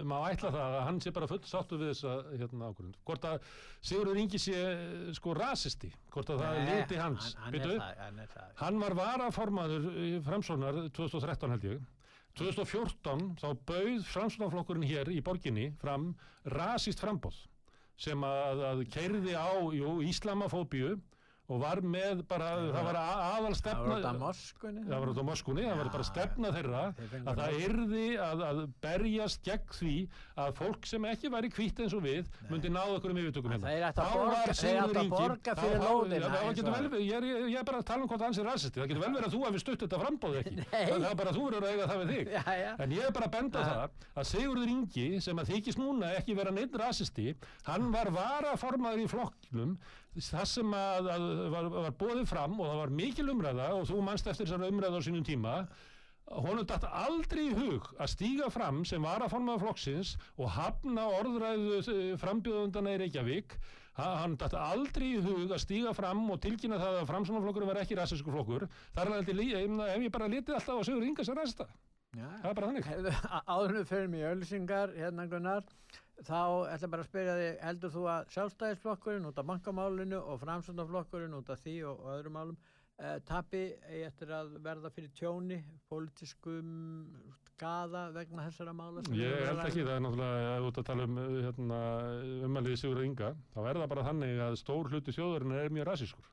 má ætla það að hann sé bara full sáttu við þessa hérna, ákvörðun. Hvort að Sigurður Ingi sé eh, sko rasisti, hvort að það er Nei, liti hans. hann, hann, það, hann það Hann var varaformaður Framsónar 2013 held ég. 2014 þá bauð Framsónarflokkurinn hér í borginni fram rasist frambóð sem að, að keirði á jú, islamafóbíu og var með bara, það var aðal Það stefna var þetta moskunni það var út á moskunni, það var bara stefna þeirra að það yrði að, að berjast gegn því að fólk sem ekki væri hvitt eins og við myndi náða okkur um yfirtökum hérna. Þá borga- var Sigurður það verið- Ég er, bara að tala um hvort hans er rasisti. Það getur vel verið að þú hefði stutt þetta frambóð ekki. Það er bara að þú verður að eiga það við þig. En ég er bara að benda á það að Sigurður Ingi sem að þykist núna ekki vera var það sem að, að var, var bóðið fram og það var mikil umræða og þú manst eftir þessar umræða á sínum tíma honum datt aldrei í hug að stíga fram sem varaformaður flokksins og hafna orðræðu frambjöðundana í Reykjavík. Ha- hann datt aldrei í hug að stíga fram og tilkynna það að framsónaflokkurinn var ekki rasisku flokkur. Þar er alveg ef ég bara litið alltaf á Sigur Inga sem rasista Já, það er bara þannig. Hefðu, áðurnu fyrir mig ölsingar hérna Gunnar þá ætla bara að spyrja þig heldur þú að sjálfstæðisflokkurinn út af bankamálinu og framsöndaflokkurinn út af því og, og öðrum málum eh, tapi eftir að verða fyrir tjóni pólitískum skada vegna þessara mála Ég held ekki, það er náttúrulega út að tala um uh, hérna, umaliði Sigur Inga þá er það bara þannig að stór hluti þjóðurinn er mjög rasískur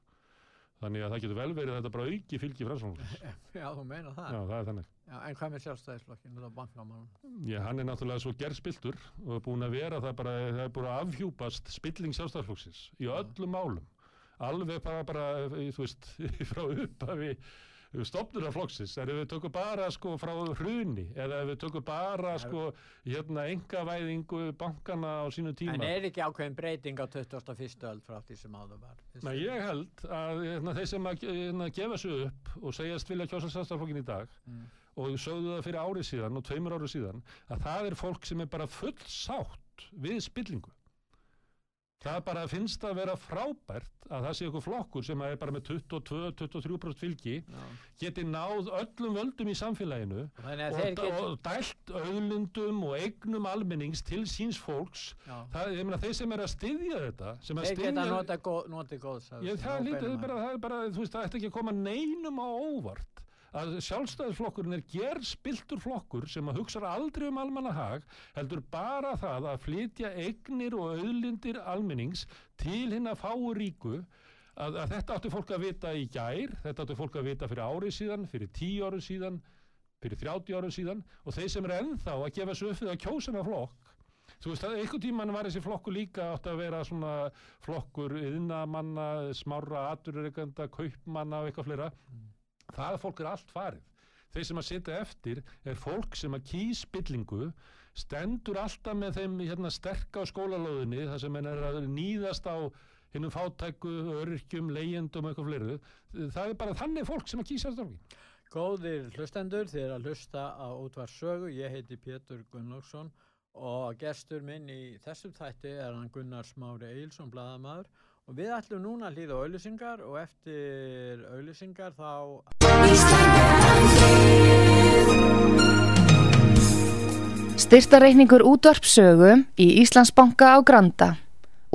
Þannig að það getur vel verið að þetta bara auki fylgi framsóknarflokksins. Já, þú meina það. Já, það er þannig. Já, en hvað með sjálfstæðisflokkin, þetta bankamálum? Já, hann er náttúrulega svo gerðspiltur og er búin að vera það bara, það er búin að afhjúpast spilling sjálfstæðarflokksins í öllum málum. Alveg bara, bara, þú veist, frá upphafi stopnur af flokksins, er ef við tökum bara sko frá hruni, eða ef við tökum bara sko hérna engavæðingu bankana á sínu tíma. En er ekki ákveðin breyting á 21. öld frá því sem áður var? Nei, ég held að hérna, þeir sem að hérna, gefa sig upp og segjast vilja kjósa sjálfstæðarflokkin í dag mm. Og sögðu það fyrir árið síðan og tveimur árið síðan, að það er fólk sem er bara full sátt við spillingu. Það bara finnst að vera frábært að það sé eitthvað flokkur sem er bara með 22-23% fylgi Já. geti náð öllum völdum í samfélaginu og, get... og dælt auðlundum og eignum almennings til síns fólks. Það, ég meina þeir sem er að styðja þetta Þeir styðja... geta notið góð, noti góðs. Það, það bara, það er bara, þú veist, það ætti ekki að koma neinum á óvart að sjálfstæðisflokkurinn er gerðspiltur flokkur sem að hugsa aldrei um almannahag heldur bara það að flytja eignir og auðlindir almennings til hinn að fáu ríku. Að, að þetta áttu fólk að vita í gær þetta áttu fólk að vita fyrir árið síðan fyrir tíu árið síðan fyrir 30 árið síðan. Og þeir sem er ennþá að gefa svo uppið að kjósina flokk Þú veist að einhvern tíman var þessi flokkur líka átt að vera svona flokkur yðnamanna, smára, aturreikanda, kaupmanna og eitthvað fleira. Mm það fólk er allt farið þeir sem að setja eftir er fólk sem að kýs byllingu stendur alltaf með þeim hérna, sterk á skólalóðinni þar sem henn er að nýðast á hinnum fátæku, örkjum, leyendum og eitthvað fleiru. Það er bara þannig fólk sem að kýsa fólki. Góðir hlustendur, þið er að hlusta á útvarsögu. Ég heiti Pétur Gunnlaugsson og gestur minn í þessum þætti er hann Gunnar Smári Eilsson, bladamæður Og við ætlum núna að hlýða auðlusingar og eftir auðlusingar þá... Styrtareikningur útvarpsögu í Íslandsbanka á Granda.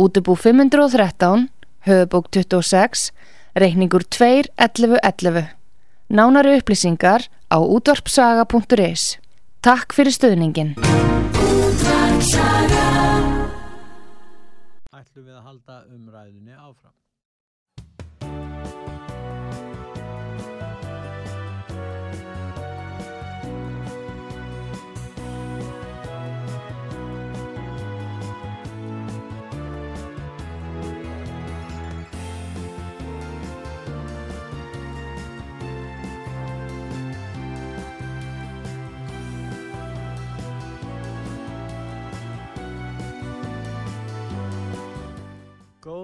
Útubú 513, höfubók 26, reikningur 2.11.11. Nánari upplýsingar á útvarpsaga.is. Takk fyrir stöðningin. Útvarpsaga ætlum við að halda umræðinni áfram.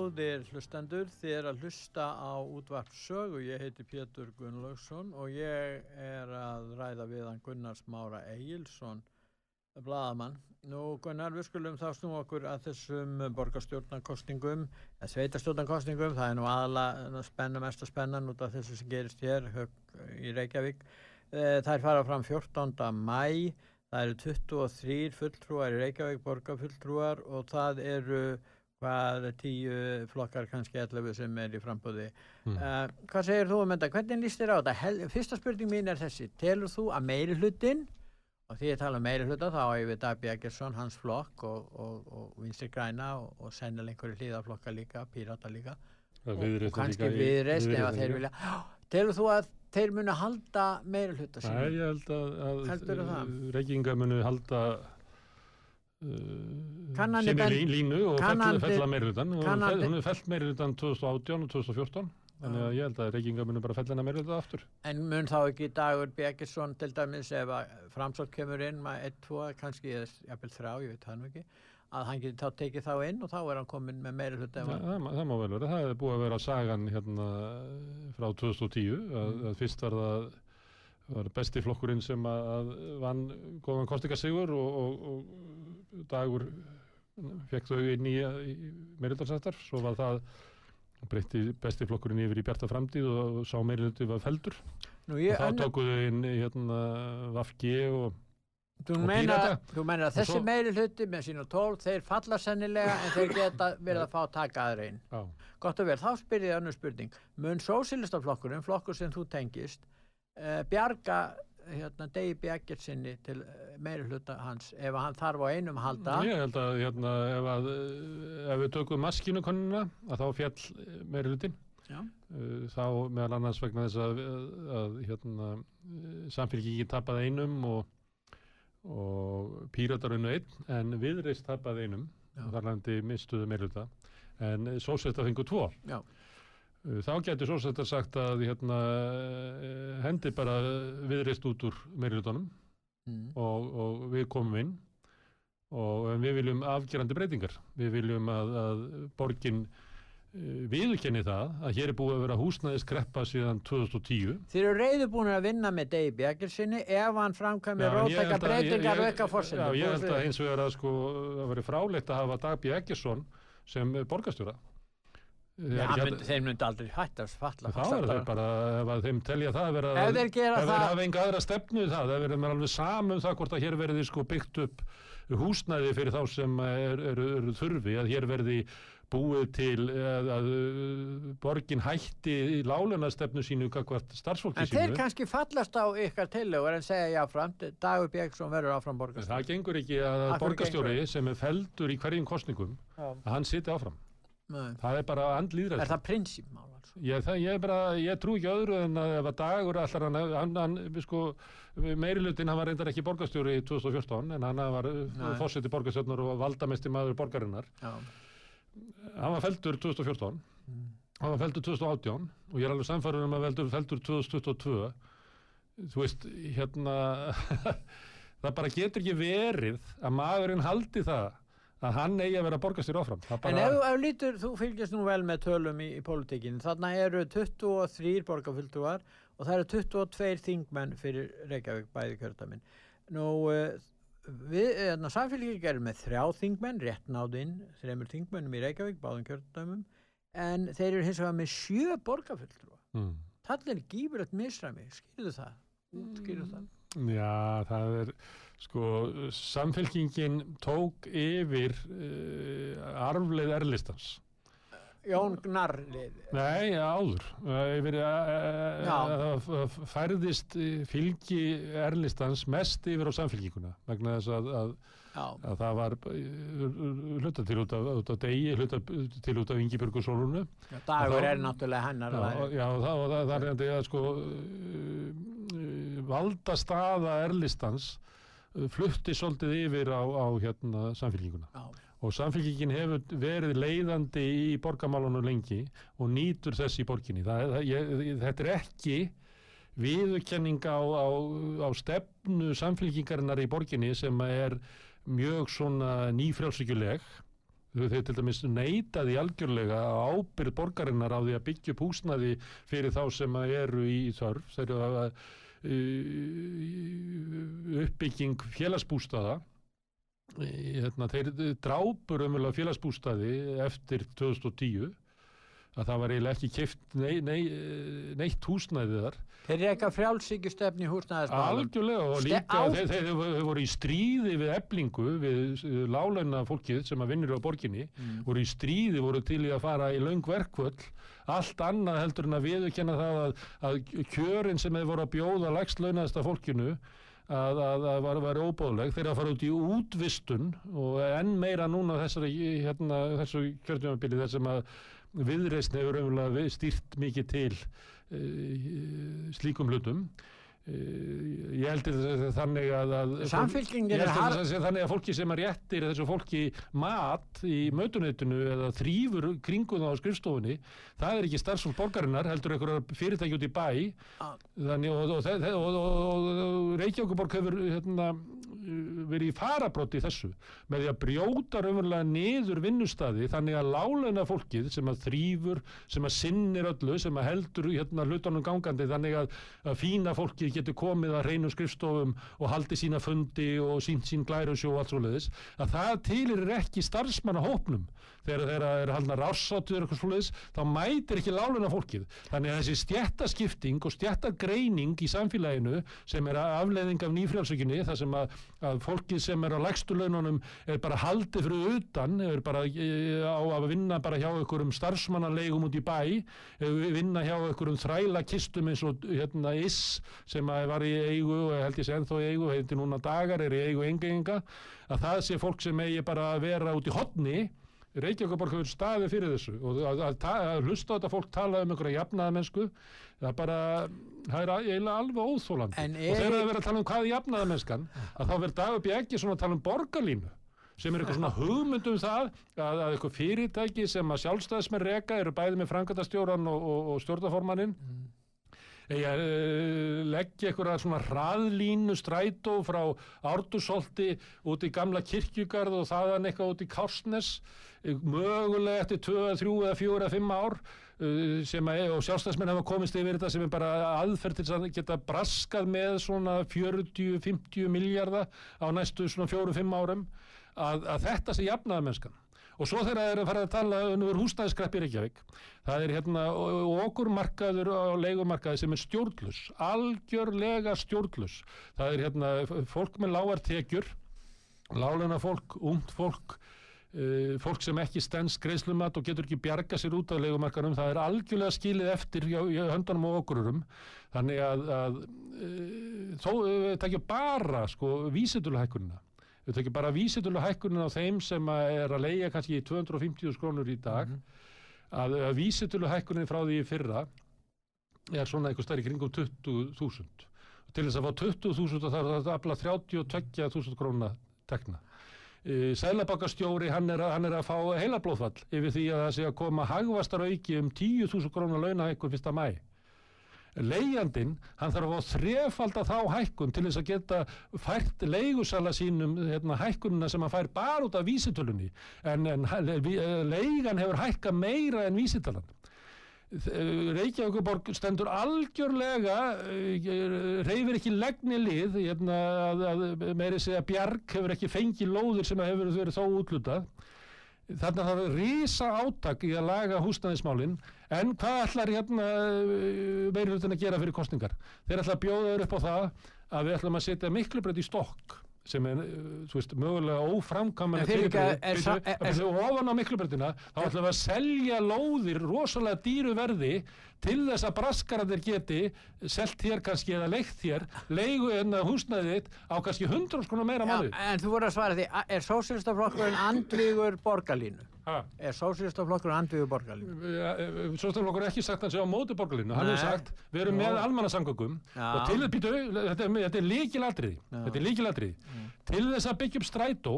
Góðir hlustendur, þið er að hlusta á útvart sögu. Ég heiti Pétur Gunnlaugsson og ég er að ræða við hann Gunnar Smára Egilson, bladamann. Nú Gunnar, við skulum þá snú okkur að þessum borgarstjórnarkostningum, eða sveitarstjórnarkostningum, það er nú aðalega spenna, mest að spenna út af þessu sem gerist hér í Reykjavík. Eh, það er farað fram 14. mæ, það eru 23 fulltrúar í Reykjavík, borgarfulltrúar og það eru hvað tíu flokkar kannski allaveg sem er í frambúði mm. uh, hvað segir þú um þetta, hvernig líst þér á þetta? Fyrsta spurning mín er þessi. Telur þú að meiri hlutin og því ég tala um meiri hluta þá ég við Dabi Eggersson hans flokk og, og, og Vinstri Græna og, og sennileg einhverju hlýðaflokka líka, Pírata líka. Og kannski viðreist ef þeir vilja. Telur þú að þeir munu halda meiri hluta sín? Nei, ég held að, að reykinga munu halda sem er í línu og fell að meirulutan og hún er fellt meirulutan 2018 og 2014 þannig að ég held að reykinga munum bara fellina meirulutan aftur. En mun þá ekki Dagur Björgesson til dæmis ef að framsótt kemur inn með 1-2, kannski jafnvel 3, ég veit nú ekki að hann geti þá tekið þá inn og þá er hann komin með meira hlut ja, það, það má vel vera, það er búið að vera sagan hérna frá 2010 að, mm. að fyrst var það var besti flokkurinn sem að, að vann góðan kostikassigur og, og, og dagur fekk þau inn í, í meirildalsættar, svo var það breytti besti flokkurinn yfir í bjarta framtíð og sá meirildalsættar var feldur Nú, og þá tókuðu inn hérna, Vafgi og Þú meina, þú meina að þessi svo... meiri hluti með sín og tól, þeir falla sennilega en þeir geta verið að fá að taka aðra inn. Gott og vel, þá spyrir ég annu spurning. Mun sósilistaflokkurinn, flokkur sem þú tengist, bjarga hérna, Degi Bjargertsinni til eh, meiri hluta hans ef hann þarf á einum halda. Ég held að, hérna, ef, að ef við tökum maskinukonuna að þá fjall meiri hlutin Já. þá meðal annars vegna þess að, að, hérna, samfélgingin tapaði einum og, og píratar unnu einn en viðreist tapaði einum. Þar landi mistuðu meirluta en sósetta fengu tvo. Já. Uh, þá getur sósetta sagt að hérna, uh, hendi bara viðreist út úr meirlutunum Mm. og, og við komum inn og við viljum afgerandi breytingar við viljum að, að borgin uh, viðurkenni það að hér er búið að vera húsnæðiskreppa síðan 2010 Þeir eru reyðubúinir að vinna með Dave Björgersinni ef hann framkvæmir Já, rótækja að- breytingar og eitthvað Já, fórsendum. ég held að hins vegar að sko að veri frálegt að hafa Dag B. Eggesson sem borgarstjóra Já, myndi, þeir myndi aldrei hættast falla. þá er það bara ef þeim telja það vera Ef þeir gera ef þeir það, hafa enga aðra stefnu það, ef þeir eru alveg saman um það hvort að hér verði sko byggt upp húsnæði fyrir þá sem eru er, er, er þurfi, að hér verði búið til að, að uh, borgin hætti í lálunastefnu sínu kakvart starfsfólki en þeir sínu kannski fallast á ykkar tillögur en segja jáframt, Dagur Björgsson verður áfram borgarstjóri. það gengur ekki að borgarstjóri sem er feldur í hverjum kostningum Já. að hann siti áfram. Nei. Það er bara Er andlýðræð. það prinsipmál? Altså? Ég, ég, er bara, ég trú ekki öðru en að ef að dagur allar hann, hann, hann sko, meirilutin hann var reyndar ekki borgarstjóri í 2014 en hann var Nei. fórseti borgarstjórnar og valdamesti maður borgarinnar. Já. Hann var feldur 2014, Mm. hann var feldur 2018 og ég er alveg samfærður um að veldur feldur 2022. Þú veist, hérna, það bara getur ekki verið að maðurinn haldi það að hann eigi að vera borgarstjóri áfram. Það En bara, ef, ef lítur, þú fylgjast nú vel með tölum í, í pólitíkinu, þarna eru 23 borgarfylgduar og það eru 22 þingmenn fyrir Reykjavík bæði kjördamin. Nú, uh, við, hérna, samfélging erum með þrjá þingmenn, rétt náðinn, þreymur þingmennum í Reykjavík, báðum kjördamum, en þeir eru hins vegar með sjö borgarfylgduar. mm. Það er gífurlegt misræmi, skýrðu það? Skýrðu það? Já, það er sko, samfélkingin tók yfir uh, arfleið erlistans. Jón Gnarlið. Nei, áður. Uh, yfir, uh, uh, færðist fylgi erlistans mest yfir á samfélkinguna vegna þess að, að, að það var hluta til út af, út af degi, hluta til út af Ingibjörgu Solunu. dagur er náttúrulega hennar. Já, já það, það, það er sko uh, valdastaða erlistans flutti svolítið yfir á, á hérna samfélkinguna Já. og samfélkingin hefur verið leiðandi í borgamálunum lengi og nýtur þess í borginni. Það, það, ég, þetta er ekki viðurkenning á, á, á stefnu samfélkingarinnar í borginni sem er mjög svona nýfrjálsíkjuleg þau til dæmis neitaði algjörlega á ábyrð borgarinnar á því að byggja upp húsnaði fyrir þá sem eru í þörf. Þeir eru að uh, uppbygging félagsbústaða. Hérna, þeir drápur umvel félagsbústaði eftir 2010 að það var eiginlega ekki keift nei, nei, neitt húsnæði þar Þeir frjálsíkjustefni í húsnæðismálum. algjörlega og líka þeir, þeir, þeir voru í stríði við eblingu við lálauna fólkið sem að vinnur á borginni Mm. voru í stríði, voru til í að fara í löng verkvöld, allt annað heldur en að viðurkenna það að, að kjörin sem þeir voru að bjóða lægst launaðasta fólkinu að, að, að var, var óbóðleg, þeir að fara út í útvistun og enn meira núna þessari, hérna, þessu kjörtjumabili þessum að viðreisn hefur umvel stýrt mikið til uh, slíkum hlutum Uh, ég held að þannig að, að Samfylkingin ég er sé þannig að fólki sem að réttir þessu fólki mat í mötuneytinu eða þrýfur kringum það á skrifstofunni það er ekki starfsfólk borgarinnar heldur einhverjar fyrirtæki út í bæ Ah. þannig og, og, og, og Reykjavíkuborg hefur hérna, verið í farabróti þessu með því að brjóta raunverulega niður vinnustadi þannig að láleina fólkið sem að þrýfur, sem að sinnir öllu, sem að heldur hérna, hlutunum gangandi þannig að, að fína fólkið getur komið að reynu skrifstofum og haldi sína fundi og sín, sín glærusjó og allt svo leiðis, að það tilir ekki starfsmannahópnum þegar þeir eru haldna rássátur eitthvað svo leiðis, þá mætir ekki láleina fólkið. Þannig að þessi stjættaskipting og stjættagreining í samfélaginu sem er afleiðing af nýfrjálsökinni, þar sem að, að fólkið sem er á lægstu laununum er bara haldið fyrir utan, er bara e, á að vinna bara hjá einhverjum starfsmannalegum út í bæ, e, vinna hjá einhverjum þræla kistum eins og hérna IS sem var í eigu og held ég sé ennþá í eigu, heiti núna dagar, er í eigu engenga, að það sé fólk sem eigi bara að vera út í hotni Reykjavíkuborg hefur staðið fyrir þessu og að, að, að, hlusta á þetta fólk tala um einhverja jafnaða mennsku það er bara, það er eiginlega alveg óþólandi En og er- þegar það verið að tala um hvað er jafnaða mennskan að þá verður dag upp í ekki svona að tala um borgarlínu sem er eitthvað svona hugmynd um það að, að eitthvað fyrirtæki sem að sjálfstæðismenn reka eru bæði með frangatastjóran og, og, og stjórnaformannin eigi að uh, leggja einhverja svona hraðlínu strætó frá Árdusolti út í gamla kirkjugarð og þaðan eitthvað út í Kársnes eh, mögulega eftir 2, 3 eða 4 eða 5 ár uh, sem að, og sjálfstæðsmenn hafa komist yfir þetta sem er bara aðferð til að geta braskað með svona 40-50 miljardar á næstu svona 4-5 árum. Að, að þetta sé jafnaða mennskan og svo þegar það er að fara að tala um húsnæðiskreppi í Reykjavík það er hérna okkur markaður á leigumarkaði sem er stjórnlus algjörlega stjórnlus það er hérna fólk með lágar tekjur lálena fólk, ungt fólk uh, fólk sem ekki stens greiðslumat og getur ekki bjarga sér út af leigumarkaðum það er algjörlega skilið eftir hjá höndunum og okkururum þannig að, að uh, þó uh, tekja bara sko vísituluhækkunina við tekjum bara vísitöluhækkunin á þeim sem að er að leia kannski 250 krónur í dag. Að, að vísitöluhækkunin frá því fyrra er svona eitthvað stærri kringum 20.000 til þess að fá 20.000 þá það að afla 32.000 króna tekna. Uh, Sælabakastjóri hann er, hann er að fá heilablóðfall yfir því að það sé að koma hagvastar auki um 10.000 krónar launa einhver fyrsta mæ leigjandinn, hann þarf að þrefalda þá hækkun til þess að geta fært leigusala sínum hérna, hækkunina sem hann fær bara út af vísitölunni. En, en vi- eh, leigan hefur hækka meira en vísitalan. Reykjavíkuborg stendur algjörlega reyfir ekki legni lið hérna, meiri segja Bjarg hefur ekki fengið lóðir sem hefur verið þó útlutað þarna þarf að rísa átak í að laga húsnæðismálin. En hvað ætlar hérna meiri hlutin að gera fyrir kostningar þeir ætla að bjóða þeir upp á það að við ætlum að setja miklu breytt í stokk sem er, uh, þú veist, mögulega En óframkvæmlega fyrir ekki að- er sa- er- er- og ofan á miklubreytina þá ætlum við að selja lóðir rosalega dýru verði til þess að braskararnir geti selt hér kannski eða leikt hér leigu en húsnæðið á kannski 100 skonar meira mánuði en þú voru að svara því, er sósýrstaflokkurinn andvígur borgarlínu? Ha. Er sósýrstaflokkurinn andvígur borgarlínu? Sjóstaflokkur er ekki sagt að hann sé á móti borgarlínu hann hefur sagt, við erum með Já. og til þess, býtu, þetta, er- þetta er Já. þetta er líkiladriði til þess að byggja upp strætó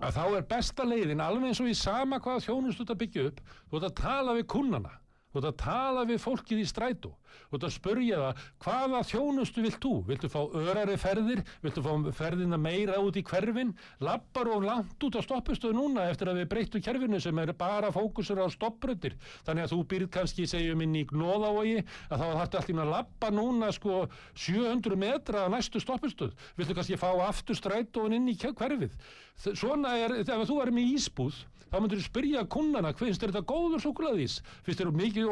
að þá er besta leiðin alveg eins og í sama hvaða þjónustu þetta byggja upp þú ert að tala við kunnana þú ert að tala við fólkið í strætó ert að spurja það hvaða þjónustu vilt þú? Viltu fá örari ferðir? Viltu fá ferðina meira út í hverfin? Lappar og langt út á stoppistöðu núna eftir að við breyttu kerfinu sem er bara fókusur á stoppbröttir þannig að þú býrð kannski segjum inn í gnóðavogi að þá þarftu allt inn að lappa núna sko 700 metra að næstu stoppistöð viltu kannski fá aftur strætóin inn í hverfið? Svona er, ef þú erum í ísbúð þá myndir þú spyrja kunnana finnst þetta góður súkulæðís finnst þér mikið,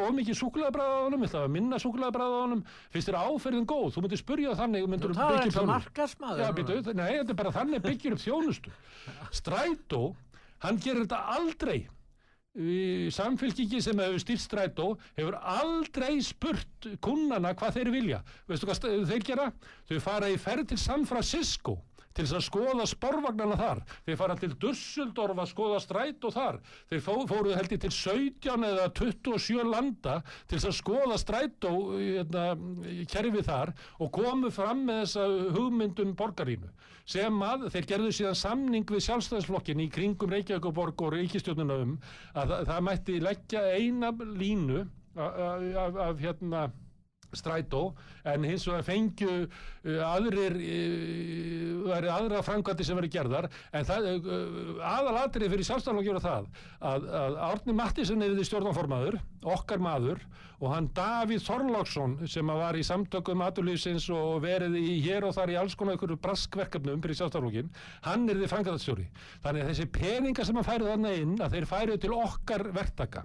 honum. Finnst þér áferðin góð, þú myndir spyrja þannig myndir Þú talar eins og markaðsmaður. Já, býtu, nei, þetta er bara þannig byggir upp þjónustu. Strætó, hann gerir þetta aldrei. Samfélkingi sem hefur stýrt strætó hefur aldrei spurt kunnana hvað þeir vilja. Veistu hvað þeir gera? Þau fara í ferð til San Francisco til þess að skoða sporvagnana þar. Þeir fara til Dusseldorf að skoða strætó þar. Þeir fó, fóruð held ég til 17 eða 27 landa til þess að skoða strætó hérna, kerfi þar og komu fram með þessa hugmyndum borgarínu. Sem að þeir gerðu síðan samning við sjálfstæðisflokkin í kringum Reykjavíkuborg og Reykjastjórnuna um að það, það mætti leggja eina línu af, af, af hérna strætó en hins vegar fengju uh, aðrir uh, væri aðra framkvæmdi sem verið gerðar en það, uh, aðalatrið fyrir sjálfstæðanlega gera það að, að Árni Mattisson er því stjórnanformaður okkar maður og hann Davíð Þorláksson sem að var í samtökum aturlýfsins og verið í hér og þar í alls konar ykkur braskverkefnum fyrir sjálfstæðanlókin hann er því framkvæmdastjóri. Þannig að þessi peningar sem hann færið þannig inn að þeir færið til okkar verktaka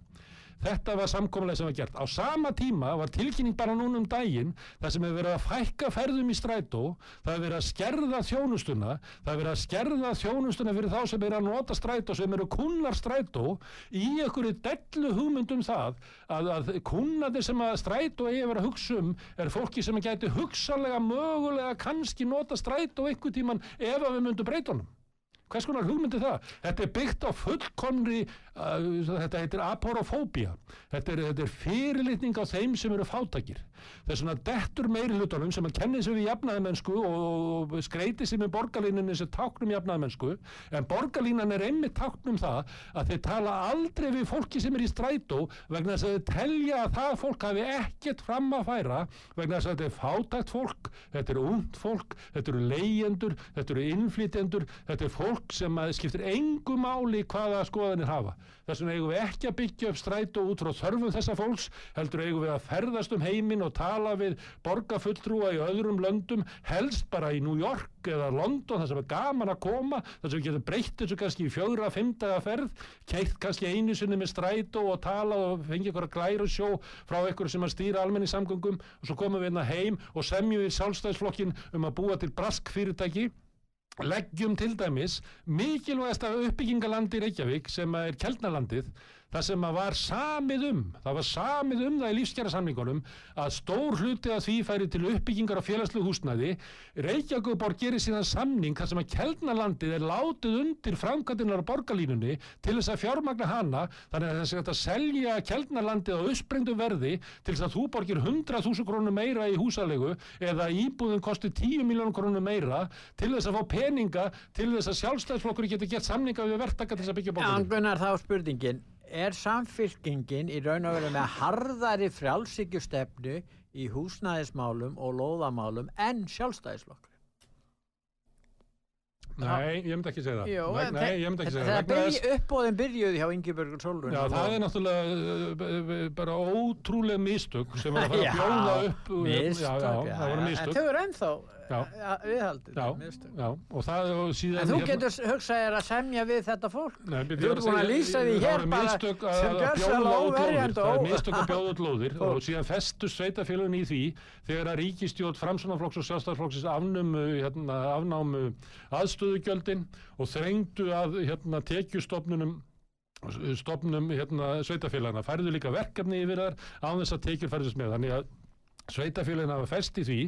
Þetta var samkomulega sem var gert. Á sama tíma var tilkynning bara núna um daginn þar sem hefur verið að fækka ferðum í strætó, það hefur verið að skerða þjónustuna, það hefur verið að skerða þjónustuna fyrir þá sem eru að nota strætó, sem eru kunnar strætó, í einhverju dellu hugmyndum það að, að kunnarnir sem að strætó eigi að vera að hugsa um er fólki sem gæti hugsalega, mögulega, kannski nota strætó einhver tíman ef að við myndum breytunum. Hvers konar hugmyndi það? Þetta er byggt á fullkomri, uh, þetta heitir aporofóbía. Þetta er, er fyrirlitning á þeim sem eru fátakir. Það er svona dettur meiri hlutunum sem að kenni sig við jafnaðamennsku og, og skreiti sig með borgarlíninni sem táknum jafnaðamennsku. En borgarlínan er einmitt táknum það að þeir tala aldrei við fólki sem er í strætó vegna þess að þeir telja að það fólk hafi ekkert fram að færa vegna þess að þetta er fátakt fólk, þetta er ungd fólk, þetta eru leyendur, þetta eru innflytjendur, þetta er fólk sem að skiptir engu máli hvaða skoðanir hafa. Þess vegna eigum við ekki að byggja upp strætó út frá þörfum þessa fólks, heldur eigum við að ferðast um heiminn og tala við borgarfulltrúa í öðrum löndum, helst bara í New York eða London, þar sem er gaman að koma, þar sem við getum breytt þessu kannski í fjögra, fymtaða ferð, keitt kannski einu sinni með strætó og tala og fengi ykkur að glæra sjó frá ykkur sem að stýra almenni samgöngum og svo komum við hérna heim og semjum við sjálfstæðisflokkin um að búa til brask fyrirtæki leggjum til dæmis mikilvægasta uppbyggingalandi í Reykjavík sem er Kjeldnalandið það sem að var samið um það var samið um það í lífskjara samningunum að stór hluti að því færi til uppbyggingar á félagslegu húsnæði Reykjavíkuborg gerir síðan samning þar sem að Kjeldnalandið er látið undir framkvæmdunar á borgarlínunni til þess að fjármagna hana þannig að þess að selja Kjeldnalandið á uppsprengdu verði til þess að þú borgir 100.000 krónur meira í húsalegu eða íbúðin kosti 10 miljónum krónur meira til þess að fá peninga til þess að sjálfstæðsflokkur getur gett samninga við verktaka til þess að byggja borgarlínu. Er samfylkingin í raun og veru með harðari frjálsíkjustefnu í húsnæðismálum og lóðamálum en sjálfstæðisflokkur? Nei, ég myndi ekki segja það. Veg, en nei, ég myndi ekki segja það. það. Byrji uppbóðin byrjuði hjá Ingeborgur Solrún. Já, það er náttúrulega uh, bara ótrúlega mistök sem var að fara Já, að bjóða upp Mistök, já, já, það voru En mistök þau eru ennþá Já. Viðhaldið, og það og síðan En þú hérna- getur hugsað þér að semja við þetta fólk? Nei, Þú ert búin að lýsa því hér bara sem lóðir. Óverjandi það er mistök að bjóða út lóðir og síðan festu sveitafélagin í því þegar að ríkistjóð framsunarflokks og sjálfstæðarflokksins hérna, afnámu aðstöðugjöldin og þrengdu að hérna, tekjustofnunum stofnum hérna, sveitafélagina færðu líka verkefni yfir þar án þess að tekjur færðist með. Þannig að sveitafélagin hafa fest í því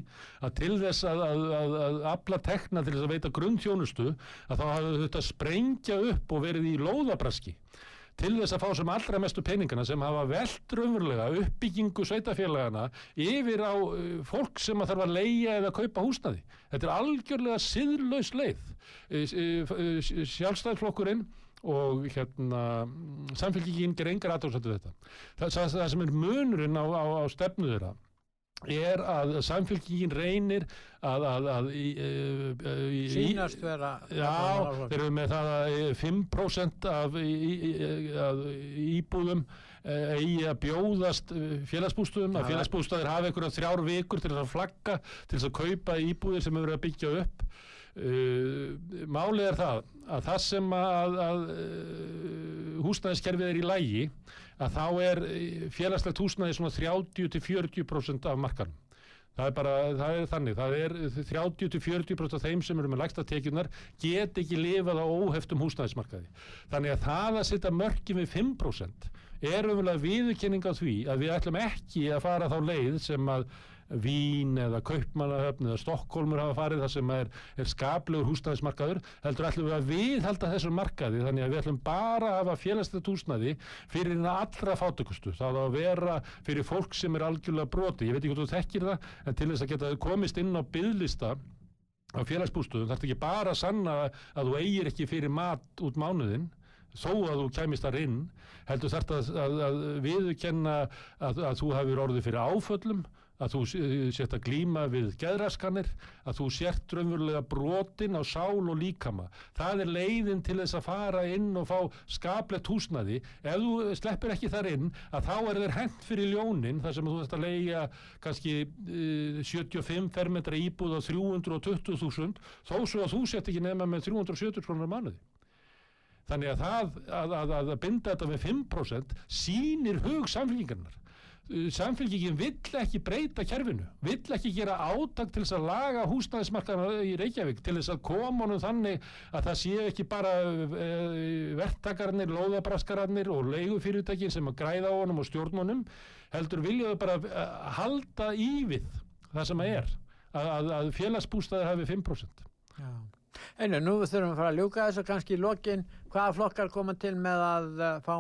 að til þess að, að, að, að afla tekna til þess að veita grunnþjónustu að þá hafðu þetta sprengja upp og verið í lóðabraski til þess að fá sem allra mestu peningana sem hafa velt raunverulega uppbyggingu sveitafélagana yfir á uh, fólk sem að þarf að leia eða kaupa húsnaði. Þetta er algjörlega siðlaus leið. Uh, uh, Sjálfstæðflokkurinn og hérna samfélkingin ger engar aðtóðsættu þetta. Það, það, það sem er munurinn á, á, á stefnu þeirra er að samfélkingin reynir að, að, að í, í, í, Sýnast vera Já, þeir eru með það að eh, 5% af í, íbúðum eigi að bjóðast félagsbústöðum, að Já, félagsbústöðir hafa einhverja þrjár vikur til þess að flagga, til þess að kaupa íbúðir sem eru að byggja upp. Uh, málið er það að það sem að, að uh, húsnæðiskerfið er í lægi að þá er eh, félagslegt húsnæði svona 30-40% af markanum. Það er bara, það er þannig, það er 30-40% af þeim sem eru með lægsta tekjunar get ekki lifað á óheftum húsnæðismarkaði. Þannig að það að setja mörgjum við 5% er umvel viðurkenning á því að við ætlum ekki að fara þá leið sem að Vín eða Kaupmannahöfn eða Stokkólmur hafa farið þar sem er, er skaplegur húsnæðismarkaður. Heldur ætlum við að viðhalda þessum markaði þannig að við ætlum bara að hafa félagslegt húsnæði fyrir hérna allra fátökustu það á að vera fyrir fólk sem er algjörlega broti, ég veit ekki hvort þú þekkir það en til þess að geta komist inn á byðlista á félagsbústöðum þarf ekki bara að sanna að þú eigir ekki fyrir mat út mánuðinn þó að þú kæmist þar inn heldur þarf að, að, að viðurkenna að, að þú hefur orðið fyrir áföllum að þú sért að glíma við geðraskanir, að þú sért raunverulega brotin á sál og líkama. Það er leiðin til þess að fara inn og fá skaplegt húsnaði. Ef þú sleppir ekki þar inn, að þá er þeir hent fyrir ljónin, þar sem þú þarfst að leiða kannski uh, 75 fermetra íbúð á 320.000, þó svo að þú sért ekki nefna með 370 krónar mánuði. Þannig að það að, að, að binda þetta með 5% sýnir hug samfélgingarnar samfélgingin vill ekki breyta kerfinu, vill ekki gera átak til þess að laga húsnæðismarkaðan í Reykjavík til þess að koma honum þannig að það sé ekki bara e, verktakarnir, lóðabraskararnir og leigufyrirtækin sem að græða honum og stjórnunum, heldur viljaðu bara e, halda í við það sem að er, að, að, að félagsbústaðir hafi 5%. Já. Einu, nú þurfum við að fara að ljúka þessu kannski í lokin. Hvaða flokkar koma til með að uh, fá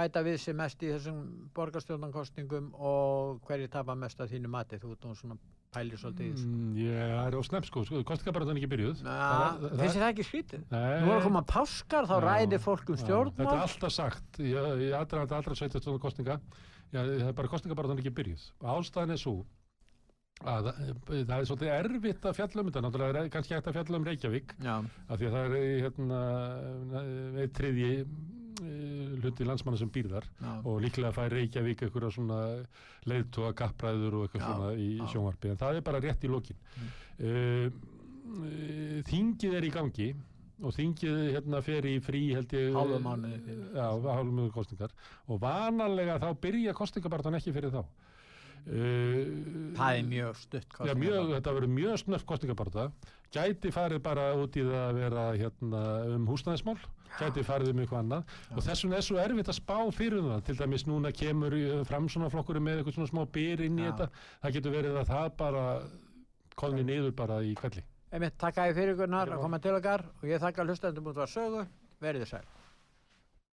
bæta við sér mest í þessum borgarstjórnankostningum og hverju tapa mest af þínu mati? Þú nú svona pælir svolítið í þessu. Mm, Ég er á snepp sko, sko kostningabaratan er ekki byrjuð. Na, Það- það- þið það ekki skrítið? Nei. Nú er að koma páskar, þá ræðir fólk um já, Þetta er alltaf sagt í, í allra, allra sveitastónu kostninga. Já, það er bara kostningabaratan ekki byrjuð. Ástæðan er svo að það það er svolítið erfitt að fjalla um þetta. Náttúrulega er kannski hægt að fjalla um Reykjavík Já, af því að það er hérna, eitt triði hluti landsmanna sem býr þar. Já, og líklega fær Reykjavík einhverja svona leiðtóa gappræður og eitthvað Já, svona í já. sjónvarpi. En það er bara rétt í lokin. Mm. þingið er í gangi og þingið hérna fer í frí held ég Hálfum mánuði kostningar og vanalega þá byrja kostningabartan ekki fyrir þá uh, það er mjög stutt Já, kostningabaráttu. mjög, þetta verður mjög snöft kostningabarta gæti farið bara út í það að vera hérna, um húsnæðismál gæti farið um eitthvað annað. Og þess vegna er svo erfitt að spá fyrir um það. Til dæmis núna kemur uh, fram svona flokkurinn með eitthvað svona smá byr inn í Já. þetta. Það getur verið að það bara konni niður bara í kvelli takk að ég fyrir ykkurnar að koma til okkar. Og ég þakka hlustendum út var sögu, verið þið sæl.